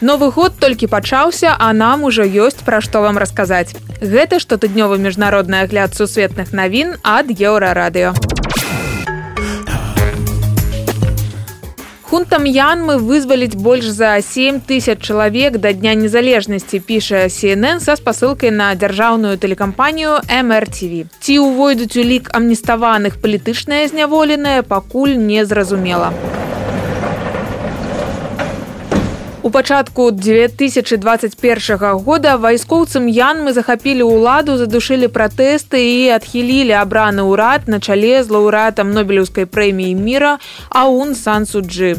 Новы год толькі пачаўся, а нам ужо ёсць пра што вам расказаць. Гэта штотыднёвы міжнародны агляд сусветных навін ад еўрарадыё. Хунтам Янмы вызваліць больш за 7 тысяч чалавек да дня незалежнасці піша CNN са спасылкай на дзяржаўную тэлекампанію MRTV. Ці ўвойдуць у лік амніставаных палітычныя зняволеныя пакуль незразумела. У пачатку 2021 года вайскоўцам Янмы захапілі ўладу, задушылі пратэсты і адхілілі абраны ўрад на чале з лаўрэатам нобелеўскай прэміі міра Аун Сансуджы.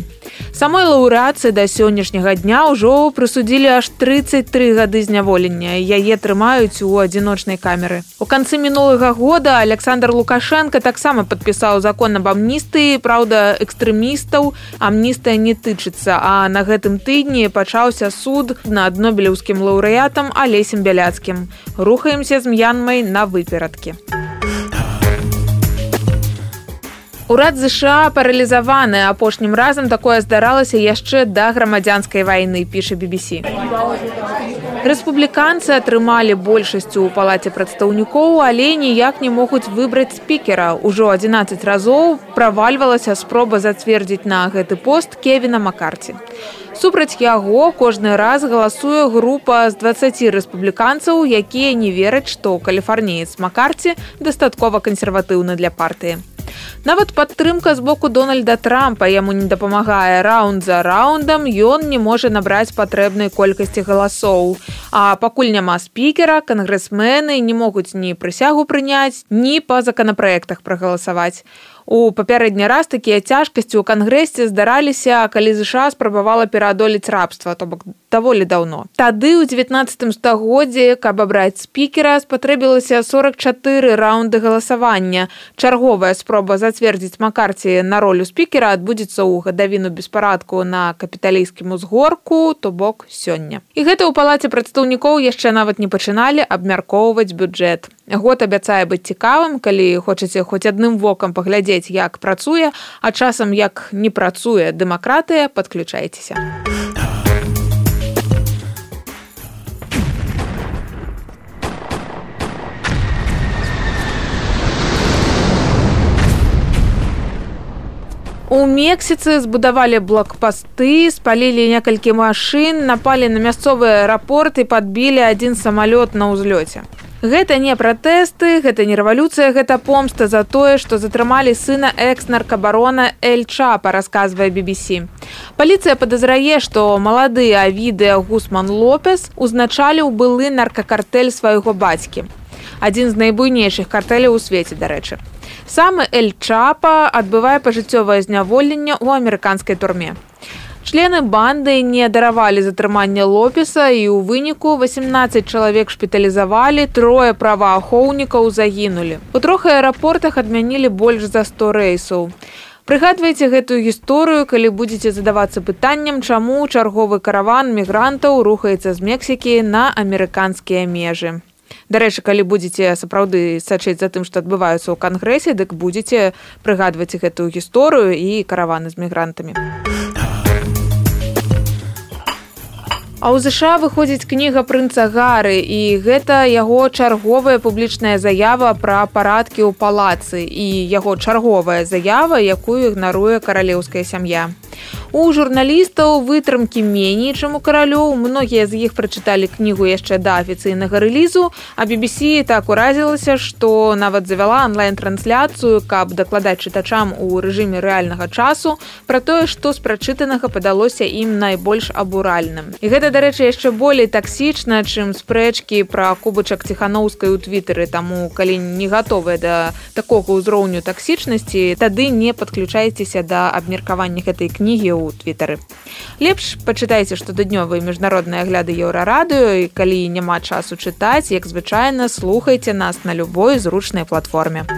Самой лаўрэацыі да сённяшняга дня ўжо прысудзілі аж 33 гады зняволення. Яе трымаюць у адзіночнай камеры. У канцы мінулага года Александр Лукашенко таксама падпісаў закон аб амністыі, праўда, экстрэмістаў амністыя не тычыцца, а на гэтым тыдні пачаўся суд над нобелеўскім лаўрэатам алесем бяляцкім. Рухаемся з м'янмай на выперадкі. Урад ЗША паралізаваны апошнім разам такое здаралася яшчэ да грамадзянскай вайны піша BBC. Рэспубліканцы атрымалі большасцю ў палаце прадстаўнікоў, але ніяк не могуць выбраць спікера. Ужо 11 разоў правальвалася спроба зацвердзіць на гэты пост Кевіна Макарці. Супраць яго кожны раз галасуе група з 20 рэспубліканцаў, якія не вераць, што каліфарніец Макарці дастаткова кансерватыўны для партыі. Нават падтрымка з боку Дональда Трампа яму не дапамагае раунд за раундам, ён не можа набраць патрэбнай колькасці галасоў. А пакуль няма спікера, кангрэсмены не могуць ні прысягу прыняць, ні па законапраектах прагаласаваць. У папярэдні раз такія цяжкасці ў кангрэсе здараліся, калі ЗША спрабавала пераадолець рабства, то бок даволі даўно. Тады ў 19 стагоддзе, каб абраць спікера, спатрэбілася 44 раунды галасавання. Чарговая спроба зацвердзіць макарці на ролю спікера адбудзецца ў гадавіну беспарадку на капіталійскім узгорку, то бок сёння. І гэта ў палаце прадстаўнікоў яшчэ нават не пачыналі абмяркоўваць бюджэт. Год абяцае быць цікавым, калі хочаце хоць адным вокам паглядзець, як працуе, а часам як не працуе дэмакратыя, падключайцеся. У Мексіцы збудавалі блокпасты, спалілі некалькі машын, напалі на мясцовы аэрапорт і падбілі адзін самалёт на ўзлёце. Гэта не пратэсты, гэта не рэвалюцыя, гэта помста за тое, што затрымалі сына экс-наркабарона Эльчапа, расказвае BBC. Паліцыя падазрае, што малады авідыа Гусман Лопес узначаліў былы наркакартэль свайго бацькі. Адзін з найбуйнейшых картэляў у свеце, дарэчы. Самы Эльчапа адбывае пажыццёвае зняволенне ў амерыканскай турме. Члены банды не даравалі затрымання лопеса і ў выніку 18 чалавек шпіталізавалі, трое праваахоўнікаў загінулі. У трох аэрапортах адмянілі больш за 100 рэйсаў. Прыгадвайце гэтую гісторыю, калі будзеце задавацца пытанням, чаму чарговы караван мігрантаў рухаецца з Мексікі на амерыканскія межы. Дарэчы, калі будзеце сапраўды сачыць за тым, што адбываюцца ў кангрэсе, дык будзеце прыгадваць гэтую гісторыю і караваны з мігрантамі. А ў ЗША выходзіць кніга прынца гары і гэта яго чарговая публічная заява пра парадкі ў палацы і яго чарговая заява, якую ігнаруе каралеўская сям'я. У журналістаў вытрымкі меней, чым у каралёў. Многія з іх прачыталі кнігу яшчэ да афіцыйнага рэлізу, а BBC так уразілася, што нават завяла онлайн-трансляцыю, каб дакладаць чытачам у рэжыме рэальнага часу пра тое, што з прачытанага падалося ім найбольш абуральным. І гэта, дарэчы, яшчэ болей таксічна, чым спрэчкі пра кубачак ціханаўскай у твітары, таму калі не гатовыя да такога ўзроўню таксічнасці, тады не падключайцеся да абмеркавання гэтай кнігі ў твітары. Лепш пачытайце штотыднёвыя міжнародныя агляды еўрарадыё і калі няма часу чытаць, як звычайна слухайце нас на любой зручнай платформе.